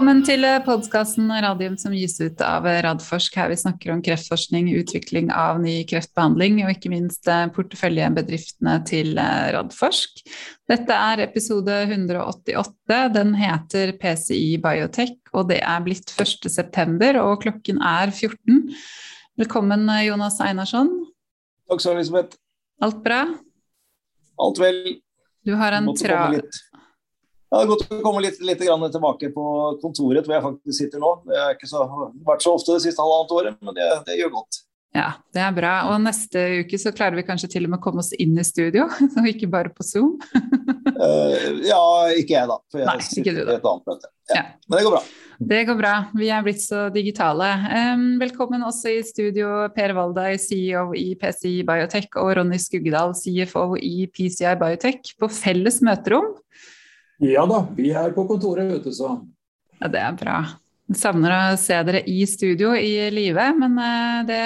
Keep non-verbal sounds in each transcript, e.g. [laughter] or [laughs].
Velkommen til podkasten Radium som gis ut av Radforsk. Her vi snakker om kreftforskning, utvikling av ny kreftbehandling og ikke minst eh, porteføljebedriftene til eh, Radforsk. Dette er episode 188. Den heter PCI Biotech, og det er blitt 1.9, og klokken er 14. Velkommen, Jonas Einarsson. Takk skal du ha, Elisabeth. Alt bra? Alt vel. Du har en tra... Det er godt å komme litt, litt tilbake på kontoret hvor jeg faktisk sitter nå. Det har ikke så, vært så ofte det siste halvannet året, men det, det, gjør godt. Ja, det er bra. Og neste uke så klarer vi kanskje til og med å komme oss inn i studio, [laughs] og ikke bare på Zoom? uh, [laughs] ja, ikke jeg, da. For jeg Nei, ikke du, da. et annet møte. Ja. Ja. Men det går bra. Det går bra. Vi er blitt så digitale. Velkommen også i studio Per Valdai, CEO i PCI Biotech, og Ronny Skuggedal, CFO i PCI Biotech, på felles møterom. Ja da, vi er på kontoret, vet du, så. Ja, det er bra. Savner å se dere i studio i live, men eh, det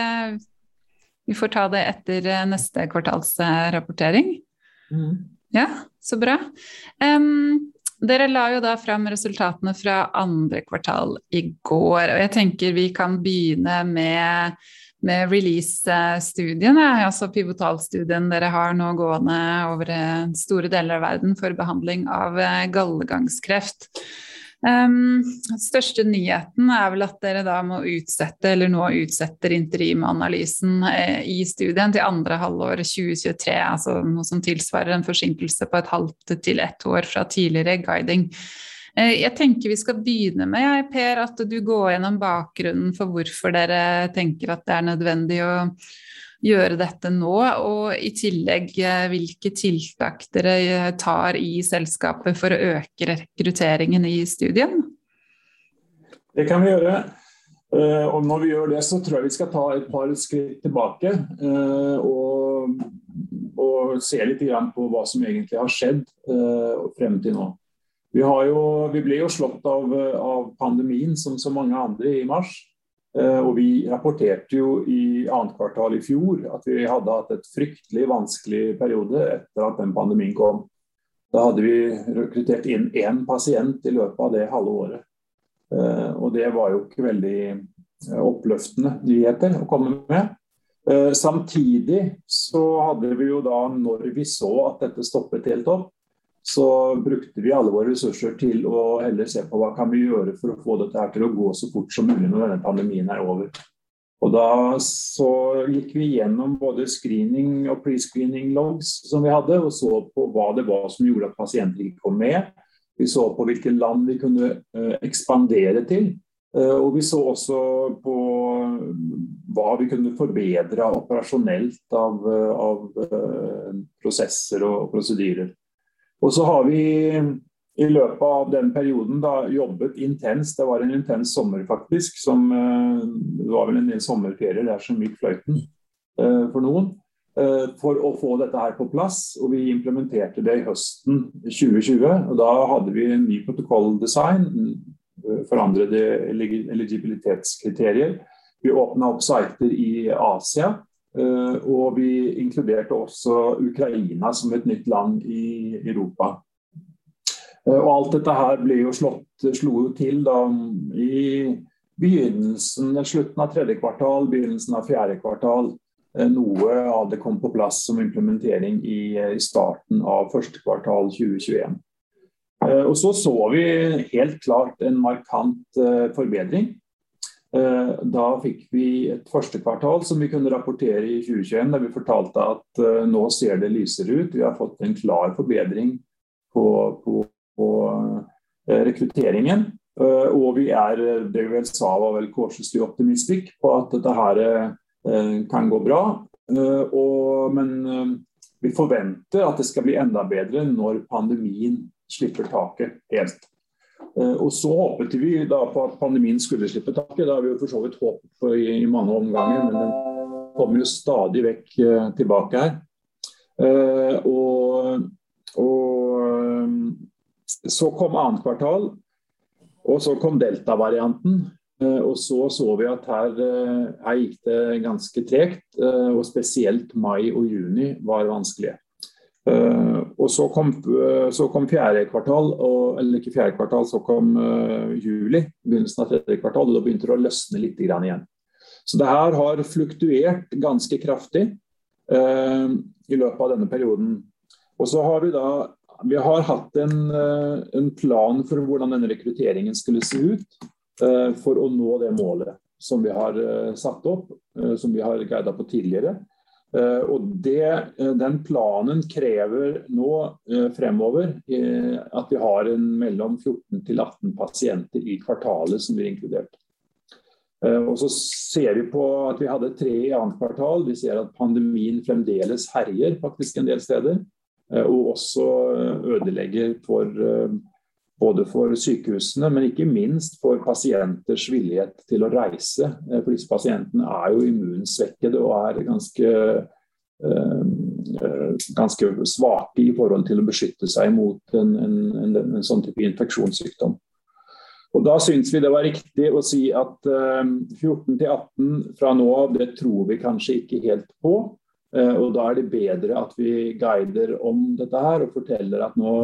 Vi får ta det etter eh, neste kvartalsrapportering. Mm. Ja, så bra. Um, dere la jo da fram resultatene fra andre kvartal i går, og jeg tenker vi kan begynne med med release-studien, altså pivotalstudien dere har nå gående over eh, store deler av verden for behandling av eh, gallegangskreft. Um, største nyheten er vel at dere da må utsette, eller nå utsetter interimanalysen eh, i studien til andre halvår 2023, altså noe som tilsvarer en forsinkelse på et halvt til ett år fra tidligere guiding. Eh, jeg tenker vi skal begynne med, Per, at du går gjennom bakgrunnen for hvorfor dere tenker at det er nødvendig å gjøre dette nå, og i tillegg eh, hvilke tiltak dere eh, tar i selskapet for å øke rekrutteringen i studien? Det kan vi gjøre. Og når vi gjør det, så tror jeg vi skal ta et par skritt tilbake og, og se litt på hva som egentlig har skjedd frem til nå. Vi, jo, vi, ble jo slått av, av, pandemien som så mange andre i mars. Eh, og vi rapporterte jo i annet kvartal i fjor at vi hadde hatt et fryktelig vanskelig periode etter at den pandemien kom. Da hadde vi rekruttert inn én pasient i løpet av det halve året. Eh, og det var jo ikke veldig eh, oppløftende nyheter å komme med. Samtidig så hadde vi jo da, når vi så at dette stoppet helt opp, så brukte vi alle våre ressurser til å heller se på hva kan vi gjøre for å få dette til å gå så fort som mulig når denne pandemien er over. Og Da så gikk vi gjennom både screening og pre-screening logs som vi hadde, og så på hva det var som gjorde at pasienter ikke kom med. Vi så på hvilke land vi kunne uh, ekspandere til. Uh, og vi så også på hva vi kunne forbedre operasjonelt av, av prosesser og prosedyrer. Og så har vi i løpet av den perioden da jobbet intenst. Det var en intens sommer, faktisk. Som, eh, det var vel en del sommerferier der som gikk fløyten uh, for noen. Uh, for å få dette her på plass. Og vi implementerte det i høsten 2020. og Da hadde vi en ny protokolldesign. Forandrede eligibilitetskriterier. Vi åpna opp siter i Asia. Eh, og vi inkluderte også Ukraina som et nytt land i Europa. Eh, og alt dette her ble jo slått, slo jo til da i begynnelsen, slutten av tredje kvartal, begynnelsen av fjerde kvartal. Eh, noe av det kom på plass som implementering i, i starten av første kvartal 2021. Og så så vi helt klart en markant forbedring. Eh, da fikk vi et første kvartal som vi kunne rapportere i 2021, der vi fortalte at eh, nå ser det lysere ut. Vi har fått en klar forbedring på, på, på eh, rekrutteringen. Og vi er, det vi sa var vel cautiously optimistic på at dette her kan gå bra. Og, men vi forventer at det skal bli enda bedre når pandemien slipper taket helt. Eh, og så håpet vi da på at pandemien skulle slippe taket. Det har vi jo for så vidt håpet på i, i, mange omganger, men den kommer jo stadig vekk uh, tilbake her. Uh, og, og, så kom annet kvartal, og så kom delta-varianten. Og så så vi at her, her gikk det ganske tregt, og spesielt mai og juni var vanskelige. Og så kom, så kom, fjerde kvartal, og, eller ikke fjerde kvartal, så kom uh, juli, begynnelsen av tredje kvartal, og da begynte det å løsne litt igjen. Så det her har fluktuert ganske kraftig i løpet av denne perioden. Og så har vi da vi har hatt en, en plan for hvordan denne rekrutteringen skulle se ut for å nå det målet som vi har satt opp, som vi har guida på tidligere. Eh, og det, eh, Den planen krever nå eh, fremover at vi har mellom 14 til 18 pasienter i kvartalet som blir inkludert. Og så ser vi på at vi hadde tre i annet kvartal. Vi ser at pandemien fremdeles herjer faktisk en del steder. Og også ødelegger for både for sykehusene, men ikke minst for pasienters villighet til å reise. Eh, for disse pasientene er jo immunsvekkede og er ganske, eh, eh, ganske svake i forhold til å beskytte seg mot en, en, en, en sånn type infeksjonssykdom. Og Da syns vi det var riktig å si at 14 18 fra nå av, det tror vi kanskje ikke helt på. Og Da er det bedre at vi guider om dette her og forteller at nå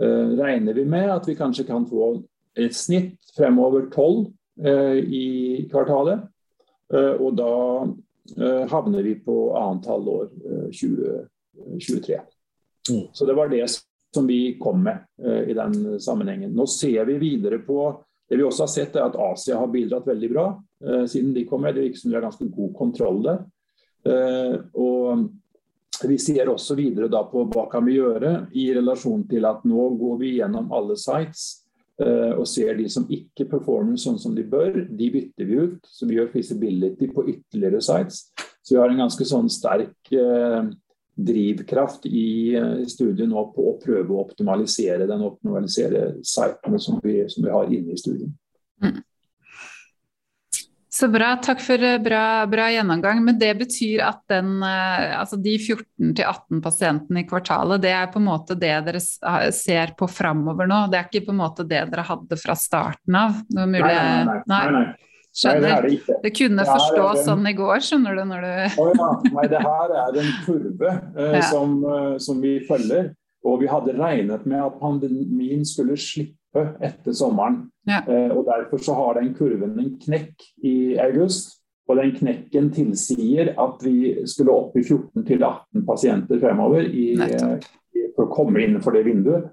regner vi med at vi kanskje kan få et snitt fremover 12 eh, i kvartalet. Eh, og da havner vi på annet halvår 2023. Mm. Så det var det som vi kom med i den sammenhengen. Nå ser vi videre på det vi også har sett er at Asia har bidratt veldig bra siden de kom med. Det virker som de har ganske god kontroll der. Og vi ser også videre da på hva kan vi gjøre i relasjon til at nå går vi gjennom alle sites uh, og ser de som ikke performer sånn som de bør, de bytter vi ut. Så vi gjør feasibility på ytterligere sites. Så vi har en ganske sånn sterk uh, drivkraft i uh, studiet nå på å prøve å optimalisere den optimalisere sitene som vi, som vi har inne i studien. Mm. Så bra. Takk for eh, bra, bra, gjennomgang. Men det betyr at den, eh, altså de 14-18 pasientene i kvartalet, det er på en måte det dere ser på framover nå? Det er ikke på en måte det dere hadde fra starten av? Mulig... Nei, nei, nei. nei, nei. Skjønner. Nei, det, det, det kunne det forstås en... sånn i går, skjønner du. Når du... oh, ja. Nei, det her er en kurve eh, [laughs] ja. som, eh, som, vi følger. Og vi hadde regnet med at pandemien skulle slippe etter sommeren. Ja. Eh, og Derfor så har den kurven en knekk i august. Og den knekken tilsier at vi skulle opp i 14-18 pasienter fremover i, i, for å komme innenfor det vinduet.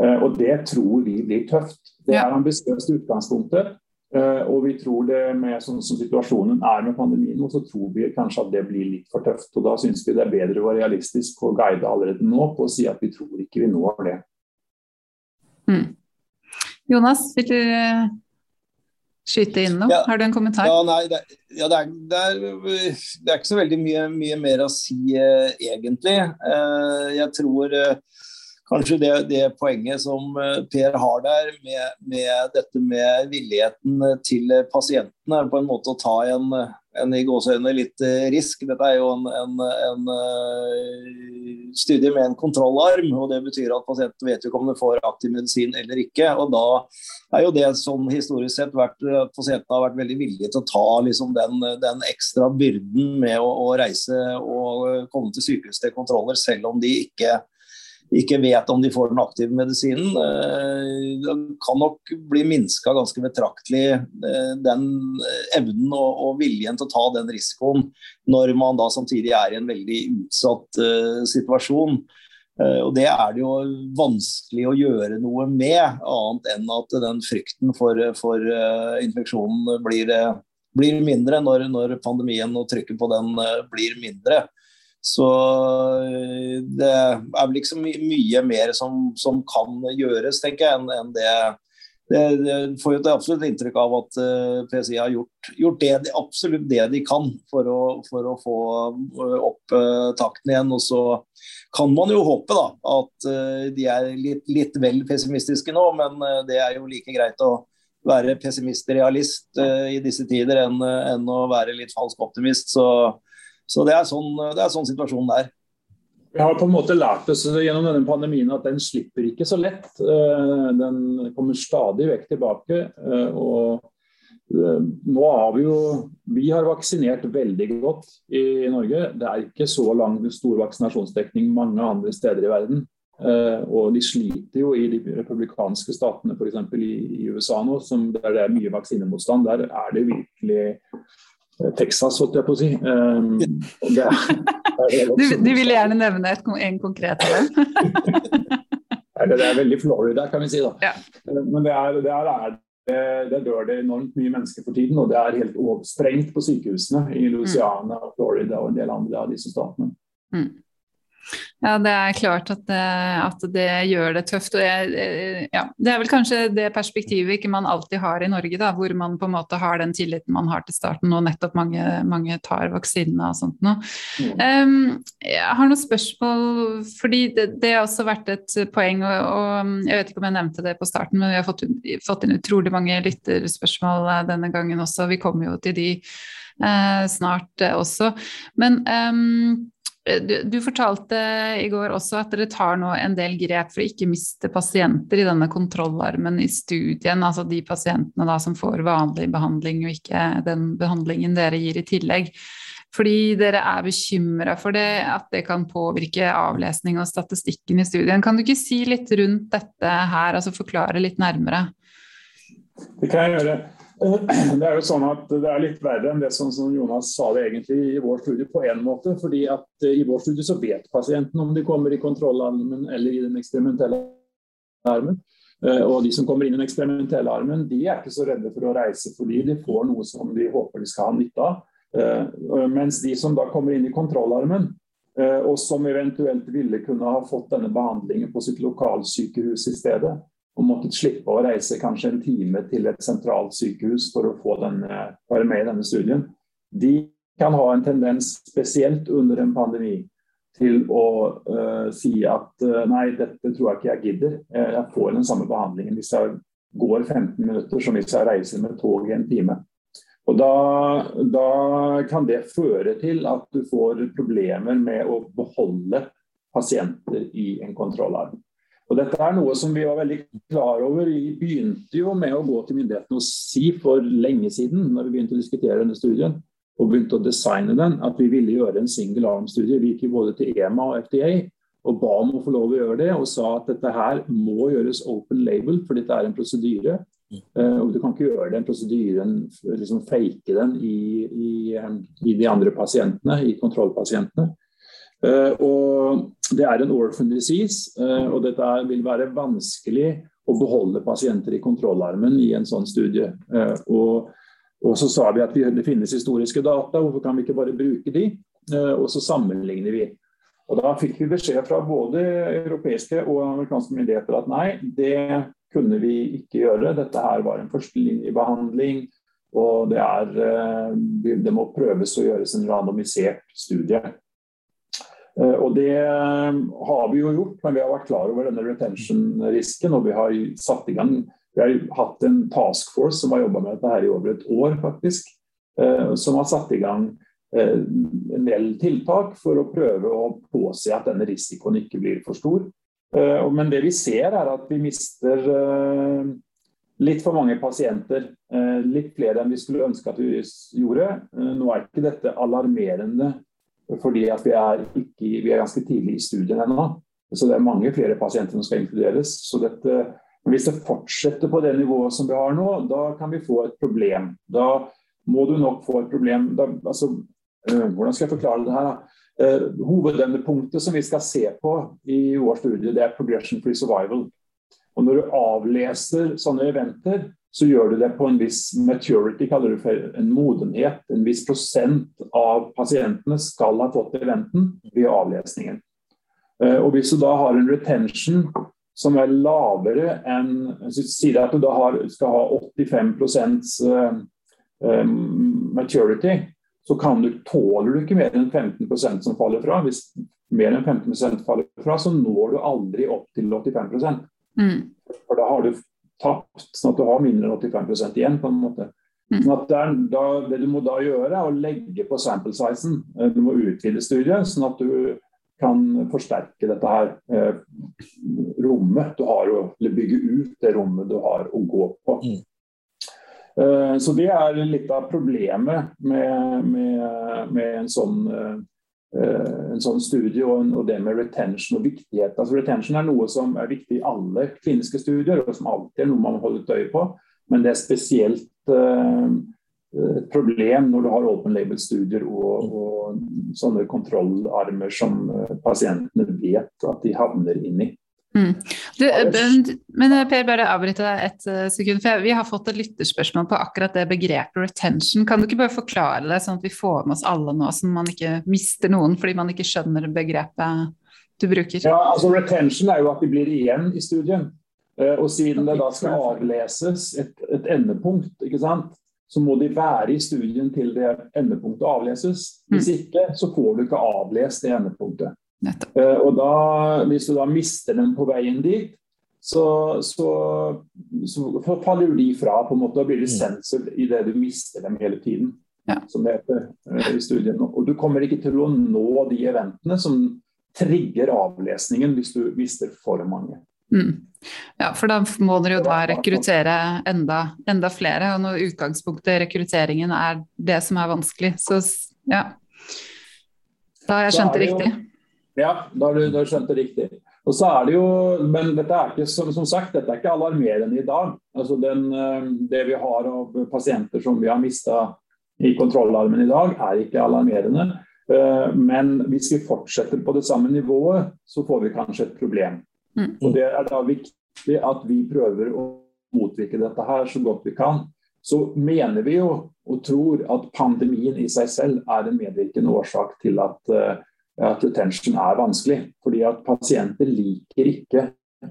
Eh, og det tror vi blir tøft. Det er ambisiøst utgangspunktet. Uh, og vi tror det med sånn som situasjonen er med pandemien, så tror vi kanskje at det blir litt for tøft. og Da syns vi det er bedre å være realistisk og guide allerede nå på å si at vi tror ikke vi når det. Mm. Jonas, vil du eh, skyte inn noe? Ja, Har du en kommentar? Ja, nei, det, ja, det, er, det, er, det, er, ikke så veldig mye, mye mer å si eh, egentlig. Eh, jeg tror uh, kanskje det, det, poenget som Per har der, med, med, dette med villigheten til pasientene på en måte å ta en, en i gåseøynene litt risk. Dette er jo en, en, en, studie med en kontrollarm. og Det betyr at pasienten vet jo ikke om de får aktiv medisin eller ikke. og Da er jo det sånn historisk sett vært at pasientene har vært veldig villige til å ta liksom, den, den, ekstra byrden med å, å, reise og komme til sykehus til kontroller, selv om de ikke ikke vet om de får den aktive medisinen. Eh, det kan nok bli minska ganske betraktelig eh, den evnen og, viljen til å ta den risikoen når man da samtidig er i en veldig utsatt situasjon. Og Det er det jo vanskelig å gjøre noe med, annet enn at den frykten for, for infeksjonen blir, blir mindre når, når, pandemien og trykket på den blir mindre. Så eh, det er vel ikke så my mye mer som, som, kan gjøres, tenker jeg, enn en det. Det, det får jo et absolutt inntrykk av at uh, eh, PCI har gjort, gjort det, absolutt det de kan for å, for å få eh, opp uh, takten igjen. Og så kan man jo håpe da, at uh, de er litt, litt, vel pessimistiske nå, men det er jo like greit å være pessimist-realist i disse tider enn, enn å være litt falsk optimist. Så så det er sånn, det er sånn situasjonen er. Vi har på en måte lært oss gjennom denne pandemien at den slipper ikke så lett. Eh, den kommer stadig vekk tilbake. Eh, og eh, nå har vi jo Vi har vaksinert veldig godt i Norge. Det er ikke så lang stor vaksinasjonsdekning mange andre steder i verden. Og de sliter jo i de republikanske statene, f.eks. I, i USA nå, som der det er mye vaksinemotstand. Der er det virkelig Texas, holdt jeg på å si. Um, det er, det er du, du ville gjerne nevne et, en konkret av [laughs] det er veldig Florida, kan vi si. da. Ja. Men det er, det er, det dør det enormt mye mennesker for tiden, og det er helt oversprengt på sykehusene i Louisiana, Florida og en del andre av disse statene. Mm. Ja, det er klart at det, at det gjør det tøft. Og jeg, ja, det er vel kanskje det perspektivet ikke man alltid har i Norge, da, hvor man på en måte har den tilliten man har til starten, og nettopp mange, mange tar vaksinene og sånt noe. Mm. Um, jeg har noen spørsmål, fordi det, det, har også vært et poeng, og, og, jeg vet ikke om jeg nevnte det på starten, men vi har fått, fått inn utrolig mange lytterspørsmål eh, denne gangen også. Vi kommer jo til de uh, snart uh, også. Men um, Eh, du, du, fortalte i går også at dere tar nå en del grep for å ikke miste pasienter i denne kontrollarmen i studien, altså de pasientene da som får vanlig behandling og ikke den behandlingen dere gir i tillegg. Fordi dere er bekymra for det, at det kan påvirke avlesning og statistikken i studien. Kan du ikke si litt rundt dette her, altså forklare litt nærmere? Det kan jeg gjøre. Det er jo sånn at det er litt verre enn det som, som Jonas sa det egentlig i vår studie på en måte. fordi at eh, I vår studie så vet pasienten om de kommer i kontrollarmen eller i den eksperimentelle armen. Eh, og de som kommer inn i den eksperimentelle armen, de er ikke så redde for å reise fordi de får noe som de håper de skal ha nytte av. Eh, mens de som da kommer inn i kontrollarmen, og som eventuelt ville kunne ha fått denne behandlingen på sitt lokalsykehus i stedet, og måttet slippe å reise kanskje en time til et sentralt sykehus for å få denne, være med i denne studien, de kan ha en tendens, spesielt under en pandemi, til å uh, si at uh, nei, dette tror jeg ikke jeg gidder. Jeg får den samme behandlingen hvis jeg går 15 minutter som hvis jeg reiser med tog i en time. Og da, da, kan det føre til at du får problemer med å beholde pasienter i en kontrollarm. Og Dette er noe som vi var veldig klar over. Vi begynte jo med å gå til myndighetene og si for lenge siden, når vi begynte å diskutere denne studien, og begynte å designe den, at vi ville gjøre en single arm-studie. Vi gikk både til EMA og FDA og ba om å få lov å gjøre det, og sa at dette her må gjøres open label, for dette er en prosedyre. Uh, og Du kan ikke gjøre den prosedyren, liksom fake den i, i, i de andre pasientene, i kontrollpasientene. Uh, og det er en orphan disease, eh, og dette vil være vanskelig å beholde pasienter i kontrollarmen i en sånn studie. Eh, og, og så sa vi at det finnes historiske data, hvorfor kan vi ikke bare bruke de? Eh, og så sammenligner vi. Og Da fikk vi beskjed fra både europeiske og amerikanske myndigheter at nei, det kunne vi ikke gjøre. Dette her var en førstelinjebehandling, og det, er, det må prøves å gjøres en randomisert studie. Eh, og Det eh, har vi jo gjort, men vi har vært klar over denne retention-risken. Og vi har satt i gang Vi har hatt en task force som har jobba med dette her i over et år, faktisk. Eh, som har satt i gang en del tiltak for å prøve å påse at denne risikoen ikke blir for stor. Men det vi ser er at vi mister litt for mange pasienter. Litt flere enn vi skulle ønske at vi gjorde. Nå er ikke dette alarmerende fordi at vi er, ikke, vi er ganske tidlig i studien ennå. Så det er mange flere pasienter som skal inkluderes. Så dette, hvis det fortsetter på det nivået som vi har nå, da kan vi få et problem. Da må du nok få et problem da, altså, øh, Hvordan skal jeg forklare det her? da? Uh, hovedendepunktet som vi skal se på i vår studie, det er progression free survival. Og Når du avleser sånne eventer, så gjør du det på en viss maturity, kaller du for en modenhet. En viss prosent av pasientene skal ha fått eventen ved avlesningen. Eh, og Hvis du da har en retention som er lavere enn Sier at du da har, skal ha 85 eh, eh, maturity, så kan du, tåler du ikke mer enn 15% som faller fra. Hvis mer enn 15% faller fra, så når du aldri opp til 85 mm. For da har du tapt, sånn at du har mindre enn 85 igjen. på en måte. Sånn da, det, du må da gjøre, er å legge på sample sizen. Eh, du må utvide studiet, sånn at du kan forsterke dette her eh, rommet du har, eller bygge ut det rommet du har å gå på. Mm. Eh, så det er litt av problemet med, med, med en sånn eh, en sånn studie og, og, det med retention og viktighet. Altså Retention er noe som er viktig i alle kliniske studier, og som alltid er noe man holder et øye på. Men det er spesielt uh, et problem når du har open label-studier og, og, sånne kontrollarmer som pasientene vet at de havner inn i. Mm. Du, men Per, bare avbryte deg et sekund. for Vi har fått et lytterspørsmål på akkurat det begrepet retention. Kan du ikke bare forklare det, sånn at vi får med oss alle nå, så man ikke mister noen fordi man ikke skjønner begrepet du bruker? Ja, altså Retention er jo at de blir igjen i studien. Og siden det da skal avleses et, et endepunkt, ikke sant? så må de være i studien til det endepunktet avleses. Hvis mm. ikke, så får du ikke avlest det endepunktet. Uh, og da, hvis du da mister dem på veien dit, så, så, så faller de fra. på en måte, Da blir det mm. sensor i det du mister dem hele tiden. Ja. Som det heter uh, i studien. Og du kommer ikke til å nå de eventene som trigger avlesningen hvis du mister for mange. Mm. Ja, for da må dere jo da rekruttere enda, enda, flere. Og når utgangspunktet i rekrutteringen er det som er vanskelig, så ja. Da har jeg skjønt det riktig. Ja, da har du, du skjønt det riktig. Og så er det jo, Men dette er ikke som, som sagt, dette er ikke alarmerende i dag. Altså den, eh, Det vi har av pasienter som vi har mista i kontrollarmen i dag, er ikke alarmerende. Eh, men hvis vi fortsetter på det samme nivået, så får vi kanskje et problem. Mm. Og Det er da viktig at vi prøver å motvirke dette her så godt vi kan. Så mener vi jo og tror at pandemien i seg selv er en medvirkende årsak til at, uh, at retention er vanskelig. Fordi at pasienter liker ikke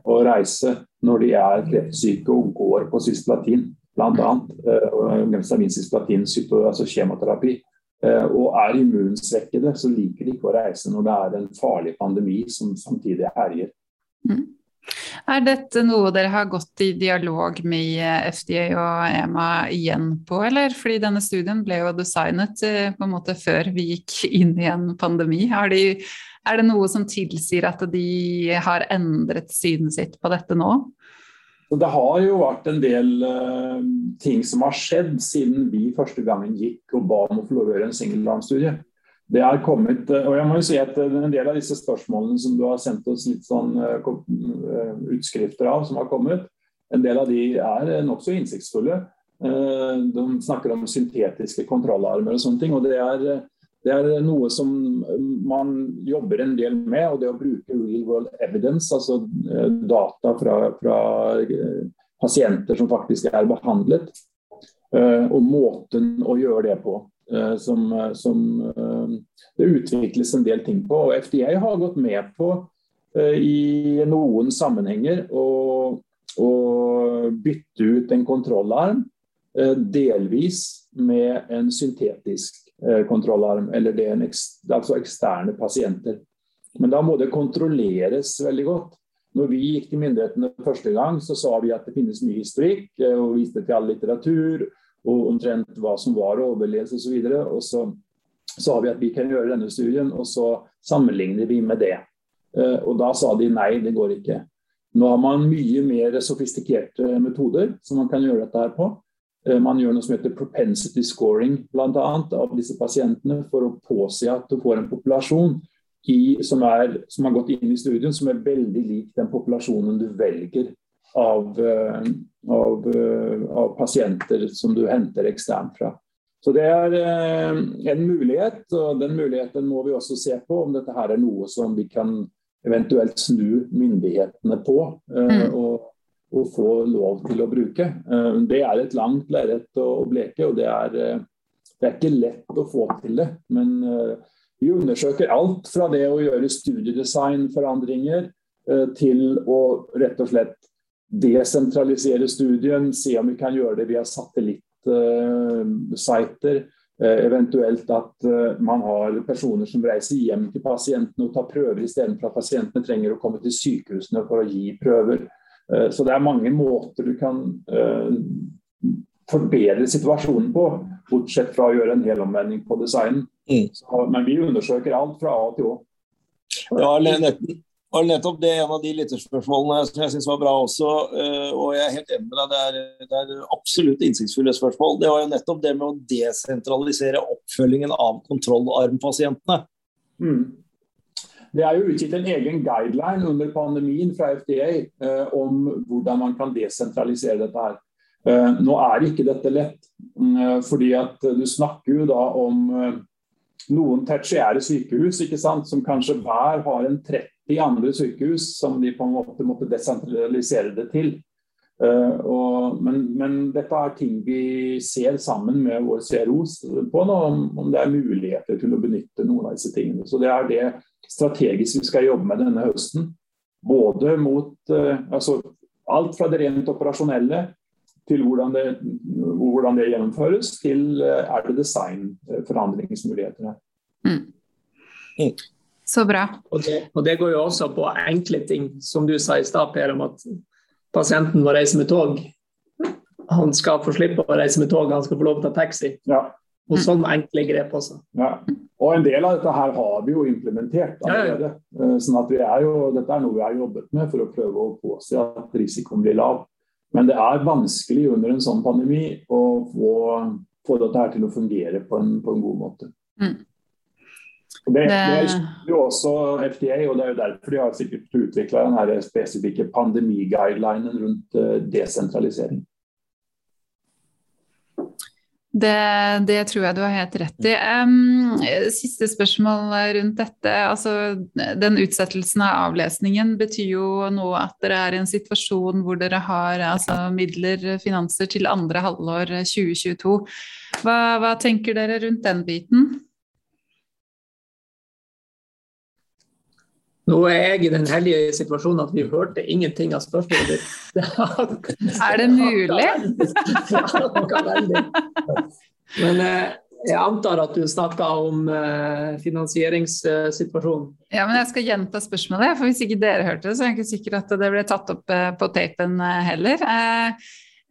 å reise når de er kreftsyke og går på cysplatin, bl.a. Uh, altså kjemoterapi. Uh, og er immunsvekkede, så liker de ikke å reise når det er en farlig pandemi som samtidig herjer. Mm. Er dette noe dere har gått i dialog med FDA og EMA igjen på, eller? Fordi denne studien ble jo designet eh, på en måte før vi gikk inn i en pandemi. De, er det noe som tilsier at de har endret synet sitt på dette nå? Det har jo vært en del uh, ting som har skjedd siden vi første gangen gikk og ba om å få lov å gjøre en singeldarmstudie. Det er kommet, eh, og jeg må jo si at eh, En del av disse spørsmålene som du har sendt oss litt sånn eh, utskrifter av, som har kommet, en del av de er nokså innsiktsfulle. De snakker om syntetiske kontrollarmer og sånne ting. og det er, det er, noe som man jobber en del med. og Det å bruke real world evidence, altså data fra, fra pasienter som faktisk er behandlet, og måten å gjøre det på. Eh, som, eh, som, eh, det utvikles en del ting på. og FDA har gått med på i noen sammenhenger å, å bytte ut en kontrollarm delvis med en syntetisk kontrollarm, eller det er en, altså eksterne pasienter. Men da må det kontrolleres veldig godt. Når vi gikk til myndighetene første gang, så sa vi at det finnes mye historikk, og viste til all litteratur og omtrent hva som var overlevelse osv. Og, så og så sa vi at vi kan gjøre denne studien, og så sammenligner vi med det. Eh, og da sa de nei, det går ikke. Nå har man mye mer sofistikerte metoder som man kan gjøre dette her på. Eh, man gjør noe som heter propensity scoring blant annet, av disse pasientene for å påse at du får en populasjon i, som, er, som, har gått inn i studien som er veldig lik den populasjonen du velger av, eh, av, eh, av, pasienter som du henter eksternt fra. Så Det er eh, en mulighet, og den muligheten må vi også se på om dette her er noe som vi kan eventuelt snu myndighetene på. Mm. og, og få lov til å bruke. Det er et langt lerret å bleke, og det er, det er ikke lett å få til det. Men vi undersøker alt fra det å gjøre studiedesignforandringer til å rett og slett desentralisere studien, se om vi kan gjøre det via satellittsiter. Eh, eventuelt at eh, man har personer som reiser hjem til pasientene og tar prøver istedenfor at pasientene trenger å komme til sykehusene for å gi prøver. Eh, så det er mange måter du kan forbedre situasjonen på, bortsett fra å gjøre en helomvending på designen. Mm. men vi undersøker alt fra A til Å. Ja, var nettopp det en av de lytterspørsmålene som jeg syns var bra også. Eh, og jeg er helt enig med deg, det er, det er absolutt innsiktsfulle spørsmål. Det var jo nettopp det med å desentralisere oppfølgingen av kontrollarmpasientene. Mm. Det er jo utgitt en egen guideline under pandemien fra FDA eh, om hvordan man kan desentralisere dette her. Eh, nå er ikke dette lett, eh, fordi at du snakker jo da om eh, noen tertiære sykehus ikke sant, som kanskje hver har en 30 andre sykehus som de på en måte måtte desentralisere det til. Uh, og, men, men, dette er ting vi ser sammen med vår CRO på nå, om, om, det er muligheter til å benytte noen av disse tingene. Så Det er det strategisk vi skal jobbe med denne høsten. Både mot uh, altså, alt fra det rent operasjonelle til hvordan det, hvordan det gjennomføres, til uh, er det designforandringsmuligheter her. Mm. Så bra. Og det, og det, går jo også på enkle ting, som du sa i stad, Per, om at pasienten må reise med tog. Han skal få slippe å reise med tog, han skal få lov til å ta taxi. Ja. Og sånne enkle grep også. Ja. Og en del av dette her har vi jo implementert allerede. Ja, ja. Sånn at vi er jo, dette er noe vi har jobbet med for å prøve å påse at risikoen blir lav. Men det er vanskelig under en sånn pandemi å få, få dette her til å fungere på en, på en god måte. Mm. Det, det jo også FDA, og det er jo derfor de har sikkert utvikla den spesifikke pandemiguidelinen rundt uh, desentralisering. Det, det, tror jeg du har helt rett i. Um, siste spørsmål rundt dette. Altså, den utsettelsen av avlesningen betyr jo nå at dere er i en situasjon hvor dere har altså, midler, finanser, til andre halvår 2022. Hva, hva tenker dere rundt den biten? Nå er jeg i den hellige situasjonen at vi hørte ingenting av spørsmålet ditt. [laughs] er det mulig? [laughs] Men eh, jeg antar at du snakka om eh, finansieringssituasjonen. Ja, men jeg skal gjenta spørsmålet, for hvis ikke dere hørte det, så er jeg ikke sikker at det ble tatt opp eh, på tapen heller.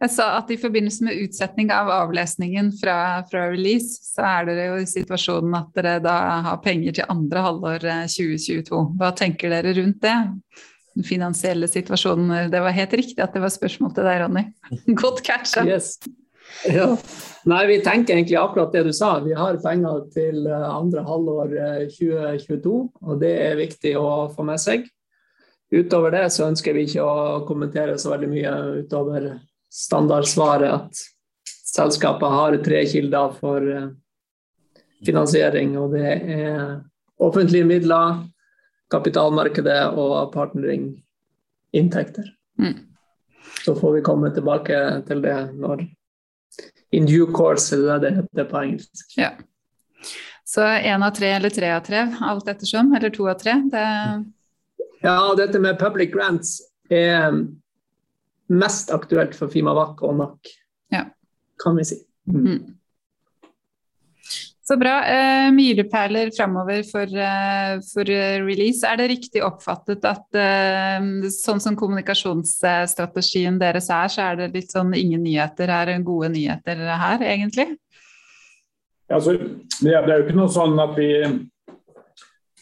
Jeg sa at i forbindelse med utsetning av avlesningen fra, fra, release, så er dere jo i situasjonen at dere da har penger til andre halvår 2022. Eh, Hva tenker dere rundt det? Den finansielle situasjonen. Det var helt riktig at det var spørsmål til deg, Ronny. [laughs] Godt catcha. Yes. Ja. Nei, vi tenker egentlig akkurat det du sa. Vi har penger til eh, andre halvår 2022, eh, og det er viktig å få med seg. Utover det så ønsker vi ikke å kommentere så veldig mye utover standardsvaret at selskapet har tre kilder for eh, finansiering, og det er offentlige midler, kapitalmarkedet og partnering-inntekter. Mm. Så får vi komme tilbake til det når In due course, er det det heter på engelsk. Ja. Så én av tre eller tre av tre, alt ettersom, eller to av tre? Det... Ja, dette med public grants er mest aktuelt for Fimavak og NAC, ja. kan vi si. Mm. mm. Så bra. Eh, milepæler framover for, eh, for, release. Er det riktig oppfattet at eh, sånn som kommunikasjonsstrategien deres er, så er det litt sånn ingen nyheter her, gode nyheter her, egentlig? Altså, det er jo ikke noe sånn at vi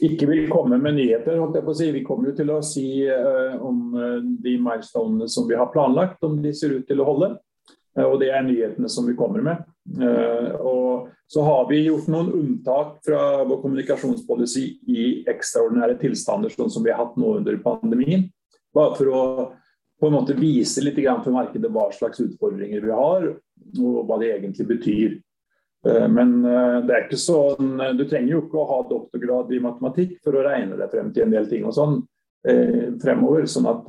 ikke vil komme med nyheter. holdt jeg på å si. Vi kommer jo til å si uh, om uh, de milestonene som vi har planlagt, om de ser ut til å holde. Uh, og det er nyhetene som vi kommer med. og så har vi gjort noen unntak fra vår kommunikasjonspolicy i ekstraordinære tilstander, sånn som vi har hatt nå under pandemien. Bare for å på en måte vise litt for markedet hva slags utfordringer vi har, og hva det egentlig betyr. Eh, men eh, det er ikke sånn, eh, du trenger jo ikke å ha doktorgrad i matematikk for å regne deg frem til en del ting og sånn fremover. sånn at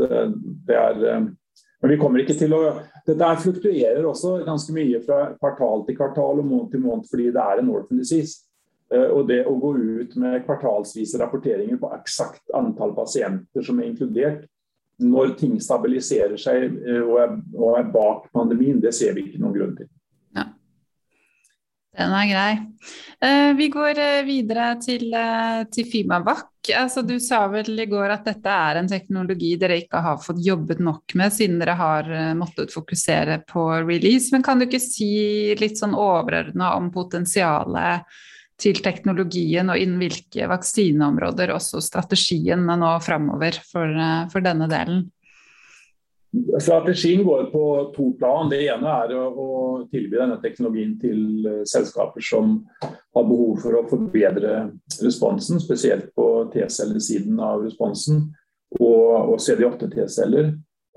det er Men vi kommer ikke til å Dette fluktuerer også ganske mye fra kvartal til kvartal og måned til måned fordi det er en orphan disease. Og det å gå ut med kvartalsvise rapporteringer på eksakt antall pasienter som er inkludert når ting stabiliserer seg og er bak pandemien, det ser vi ikke noen grunn til. Den er grei. Uh, vi går uh, videre til, uh, til Fimavac. Altså, du sa vel i går at dette er en teknologi dere ikke har fått jobbet nok med, siden dere har måttet fokusere på release. Men kan du ikke si litt sånn overordna om potensialet til teknologien, og innen hvilke vaksineområder også strategien nå framover for, for denne delen? Strategien går på to plan. Det ene er å, å tilby denne teknologien til uh, selskaper som har behov for å forbedre responsen, spesielt på T-cellesiden av responsen, og, og CD8-T-celler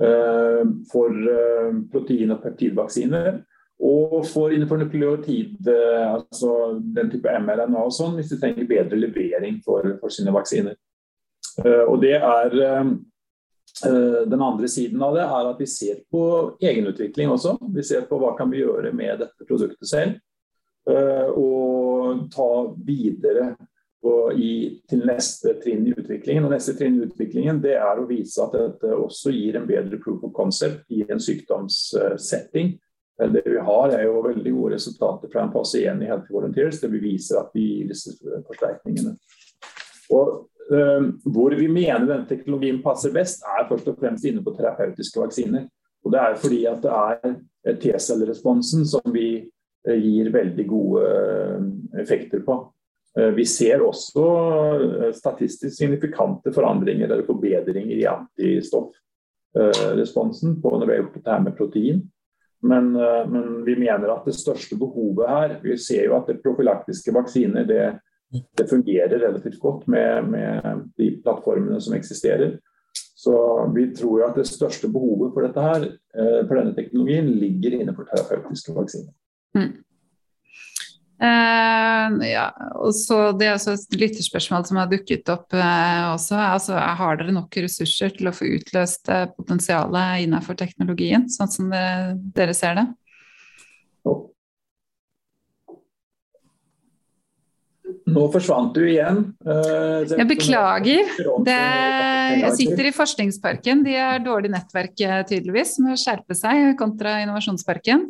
uh, for uh, protein- og peptidvaksiner. Og for innenfor nukleotid, altså den type mRNA og sånn, hvis de trenger bedre levering for, for sine vaksiner. Og det er Eh, den andre siden av det er at vi ser på egenutvikling også. Vi ser på hva kan vi gjøre med dette produktet selv. Eh, og ta videre i, til neste trinn i utviklingen. Og neste trinn i utviklingen det er å vise at dette også gir en bedre proof of concept i en sykdomssetting. Det vi har er jo veldig gode resultater fra en fase 1 i Healthy Volunteers, det vi viser at vi gir disse forsterkningene. Og hvor vi mener denne teknologien passer best, er først og fremst inne på terapeutiske vaksiner. Og Det er fordi at det er T-celleresponsen som vi eh, gir veldig gode eh, effekter på. Eh, vi ser også statistisk signifikante forandringer eller forbedringer i antistoffresponsen på når vi har gjort dette med protein. Men, men, vi mener at det største behovet her Vi ser jo at det profylaktiske vaksiner det det fungerer relativt godt med, med, de plattformene som eksisterer. Så vi tror jo at det største behovet for dette her, eh, for denne teknologien ligger innenfor terapeutiske vaksiner. Mm. Uh, ja, og så Det er også et lytterspørsmål som har dukket opp uh, også. Altså, har dere nok ressurser til å få utløst uh, potensialet innenfor teknologien, sånn som det, dere ser det? Nå forsvant du igjen. Uh, jeg beklager. Det, jeg sitter i Forskningsparken. De har dårlig nettverk eh, tydeligvis, med å skjerpe seg kontra Innovasjonsparken.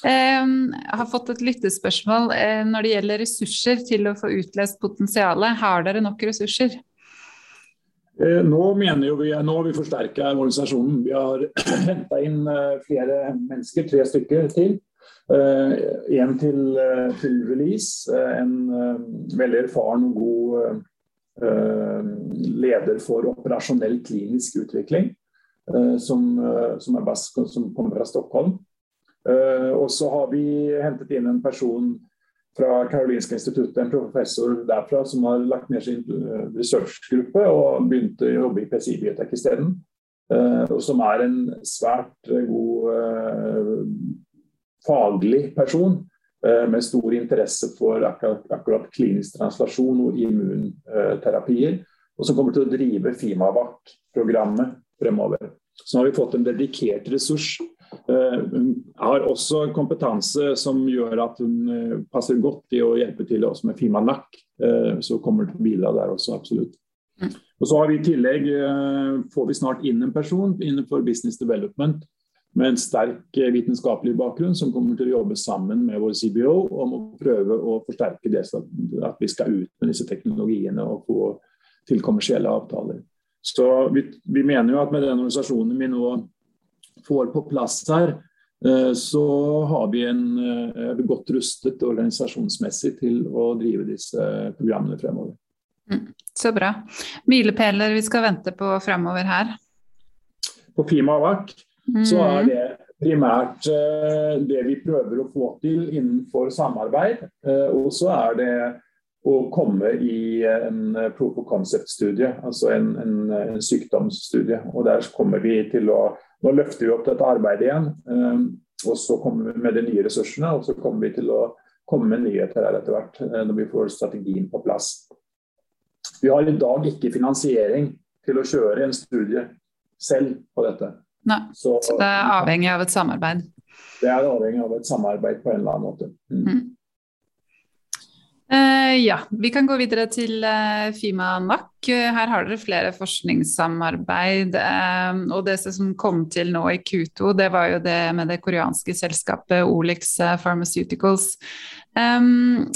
Um, jeg har fått et lyttespørsmål uh, når det gjelder ressurser til å få utlest potensialet. Har dere nok ressurser? Nå mener vi, nå har vi forsterka organisasjonen. Vi har [clears throat] henta inn flere mennesker, tre stykker til. En til, til release. En veldig erfaren og god leder for operasjonell klinisk utvikling, som, som, best, som kommer fra Stockholm. Og så har vi hentet inn en person fra Karolinska instituttet, en professor derfra som har lagt ned sin researchgruppe og begynt å jobbe i PCI-biotek isteden. Og som er en svært god faglig person eh, med stor interesse for akkurat, akkurat klinisk translasjon og immunterapier. Og som kommer til å drive Fimavac-programmet fremover. Så nå har vi fått en dedikert ressurs. Eh, hun har også kompetanse som gjør at hun eh, passer godt i å hjelpe til oss med Fimanak. Så kommer til å bidra der også, absolutt. Mm. Og så har vi i tillegg, får vi snart inn en person innenfor business development med en sterk eh, vitenskapelig bakgrunn, som kommer til å jobbe sammen med vår CBO om å prøve å forsterke det, at vi skal ut med disse teknologiene og få til kommersielle avtaler. Så vi, vi mener jo at med den organisasjonen vi nå får på plass her, eh, så har vi en eh, godt rustet organisasjonsmessig til å drive disse programmene fremover. Mm, så bra. Milepæler vi skal vente på fremover her? På Fima Avac så er mm. det primært uh, det vi prøver å få til innenfor samarbeid. Uh, og så er det å komme i en proof of concept-studie, altså en, en, en, sykdomsstudie. Og der kommer vi til å Nå løfter vi opp dette arbeidet igjen. Uh, og så kommer vi med de nye ressursene, og så kommer vi til å komme med nyheter her etter hvert når vi får strategien på plass. Vi har i dag ikke finansiering til å kjøre en studie selv på dette. Nei, så, så, det er avhengig av et samarbeid? Det er avhengig av et samarbeid på en eller annen måte. Mm. Mm. Uh, ja, vi kan gå videre til uh, Fima NAC. Her har dere flere forskningssamarbeid. Uh, og det som kom til nå i Q2, det var jo det med det koreanske selskapet Olix Pharmaceuticals. Um,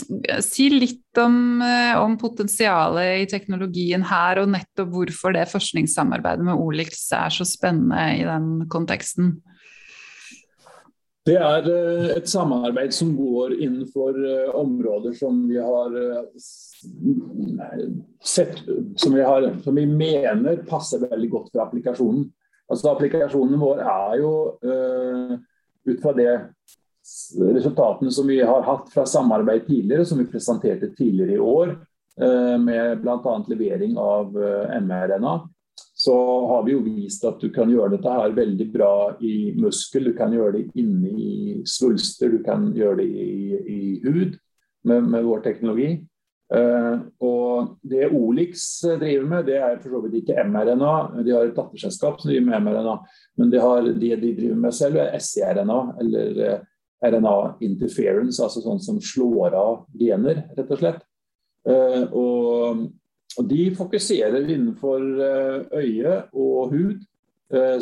si litt om, uh, om, potensialet i teknologien her, og nettopp hvorfor det forskningssamarbeidet med Olix er så spennende i den konteksten. Det er uh, et samarbeid som går innenfor uh, områder som vi har sett Som vi, har, som vi mener passer veldig godt for applikasjonen. Altså Applikasjonen vår er jo ut fra det resultatene som vi har hatt fra samarbeid tidligere, som vi presenterte tidligere i år, uh, med bl.a. levering av uh, mRNA, så har vi jo vist at du kan gjøre dette her veldig bra i muskel, du kan gjøre det inne i svulster, du kan gjøre det i, i hud med, med, vår teknologi. Uh, og Det Olix driver med, det er for så vidt ikke mRNA. De har et datterselskap som driver med mRNA. Men det har, de de driver med selv, er SIRNA, eller eh, RNA interference, altså sånn som slår av gener, rett og slett. Uh, og, og, De fokuserer innenfor øye og hud,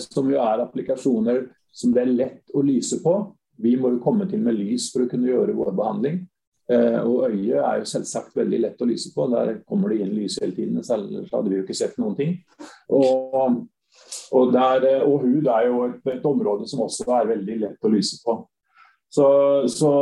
som jo er applikasjoner som det er lett å lyse på. Vi må jo komme til med lys for å kunne gjøre vår behandling. Eh, og øyet er jo selvsagt veldig lett å lyse på. Der kommer det inn lys hele tiden. Ellers hadde vi jo ikke sett noen ting. Og, og, der, eh, og hud er jo et, et, område som også er veldig lett å lyse på. Så, så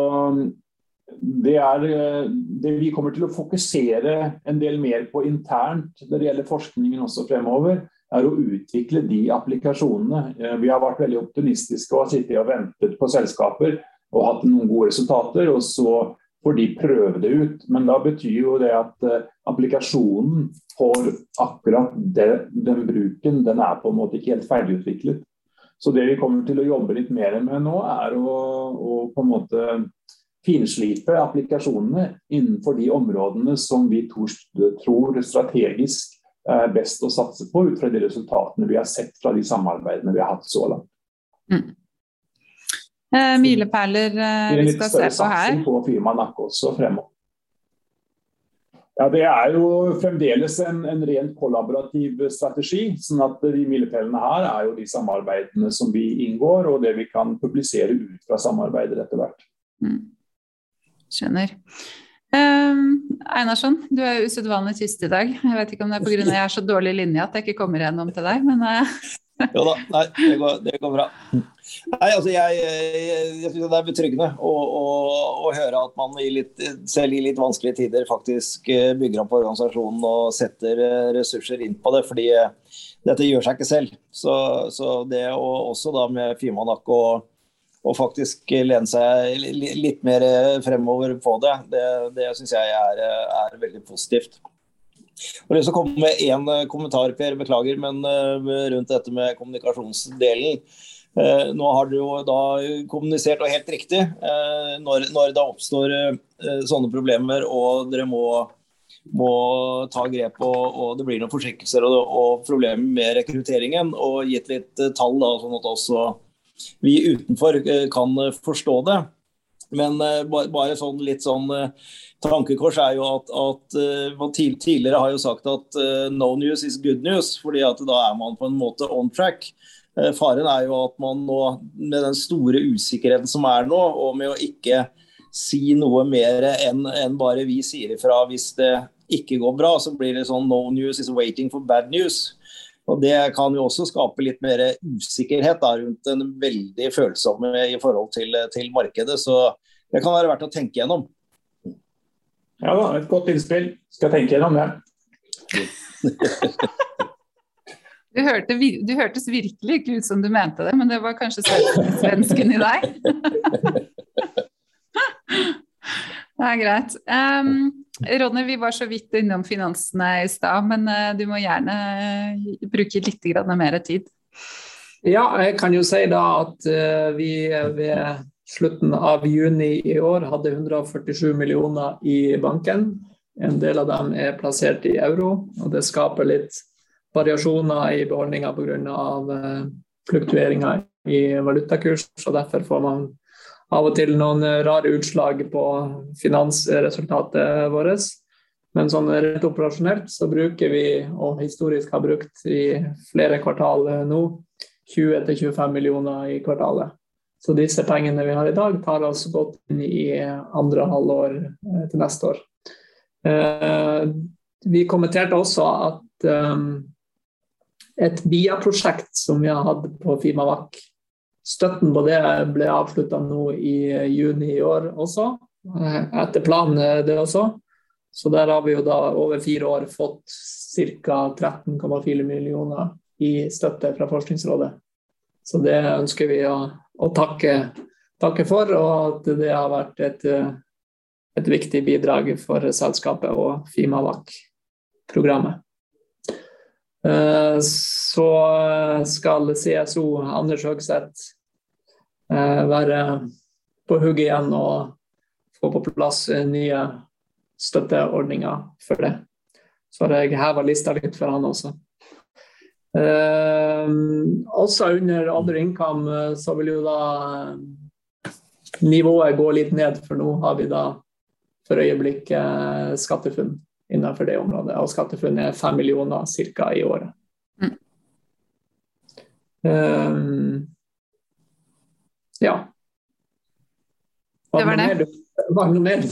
det er eh, det vi kommer til å fokusere en del mer på internt når det gjelder forskningen også fremover, er å utvikle de applikasjonene. Vi har vært veldig optimistiske og har sittet og ventet på selskaper og hatt noen gode resultater. og så for de prøve det ut. Men da betyr jo det at uh, applikasjonen for akkurat det, den bruken, den er på en måte ikke helt ferdigutviklet. Så det vi kommer til å jobbe litt mer med nå, er å, å på en måte finslipe applikasjonene innenfor de områdene som vi tror strategisk er best å satse på, ut fra de resultatene vi har sett fra de samarbeidene vi har hatt så langt. Mm. Eh, milepæler eh, vi skal se på her. Det er en litt større satsing På firmaet Nakke også fremover. Ja, Det er jo fremdeles en, en rent kollaborativ strategi. sånn at De milepælene her er jo de samarbeidene som vi inngår, og det vi kan publisere ut fra samarbeider etter hvert. Mm. Skjønner. Um, Einarsson, du er usedvanlig tyst i dag. Jeg vet ikke om det er pga. jeg er så dårlig linje at jeg ikke kommer gjennom til deg, men uh... Jo da, nei, det går, det går bra. Nei, altså jeg, jeg, jeg synes Det er betryggende å, å, å, høre at man i litt, selv i litt vanskelige tider faktisk eh, bygger opp organisasjonen og setter eh, ressurser inn på det. fordi eh, dette gjør seg ikke selv. Så, så det å også da med Fimanak og, og faktisk lene seg litt mer fremover på det, det, det syns jeg er, er, veldig positivt. Jeg har lyst til å komme med én kommentar, Per, beklager, men rundt dette med kommunikasjonsdelen. Eh, nå har dere jo da kommunisert, og helt riktig, eh, når, når det oppstår eh, sånne problemer og dere må, må ta grep og, og, det blir noen forsinkelser og, og, problemer med rekrutteringen, og gitt litt tall, da, sånn at også vi utenfor kan forstå det. Men bare sånn litt sånn tankekors er jo at, at man tidligere har jo sagt at no news is good news, fordi at da er man på en måte on track. Eh, faren er jo at man nå, med den store usikkerheten som er nå, og med å ikke si noe mer enn en bare vi sier ifra hvis det ikke går bra, så blir det sånn no news is waiting for bad news. Og Det kan jo også skape litt mer usikkerhet da, rundt den veldig følsomme i forhold til, til, markedet. Så det kan være verdt å tenke gjennom. Ja da, et godt innspill. Skal tenke gjennom det. [laughs] Du, hørte, du, hørtes virkelig ikke ut som du mente det, men det var kanskje svensken i deg? [laughs] det er greit. Um, Ronny, vi var så vidt innom finansene i stad, men uh, du må gjerne uh, bruke litt mer tid. Ja, jeg kan jo si da at uh, vi ved slutten av juni i år hadde 147 millioner i banken. En del av dem er plassert i euro, og det skaper litt variasjoner i beholdninga pga. Eh, fluktueringer i valutakurs. og Derfor får man av og til noen rare utslag på finansresultatet vårt. Men sånn rett operasjonelt så bruker vi, og historisk har brukt i flere kvartal nå, 20-25 millioner i kvartalet. Så disse pengene vi har i dag, tar oss godt inn i andre halvår eh, til neste år. Eh, vi kommenterte også at et BIA-prosjekt som vi har hatt på Fimavac. Støtten på det ble avslutta nå i juni i år også, eh, etter planen det også. Så der har vi jo da over fire år fått ca. 13,4 millioner i støtte fra Forskningsrådet. Så det ønsker vi å, å takke, takke, for, og at det har vært et, et viktig bidrag for selskapet og Fimavac-programmet. Eh, så skal CSO Anders Høgseth eh, være på hugget igjen og få på plass nye støtteordninger for det. Så har jeg heva lista litt for han også. Eh, også under andre income eh, så vil jo da eh, nivået gå litt ned, for nå har vi da for øyeblikket eh, SkatteFUNN innenfor det området. Og SkatteFUNN er fem millioner ca. i året. Mm. Um, ja. Hva det var det. Noe mer?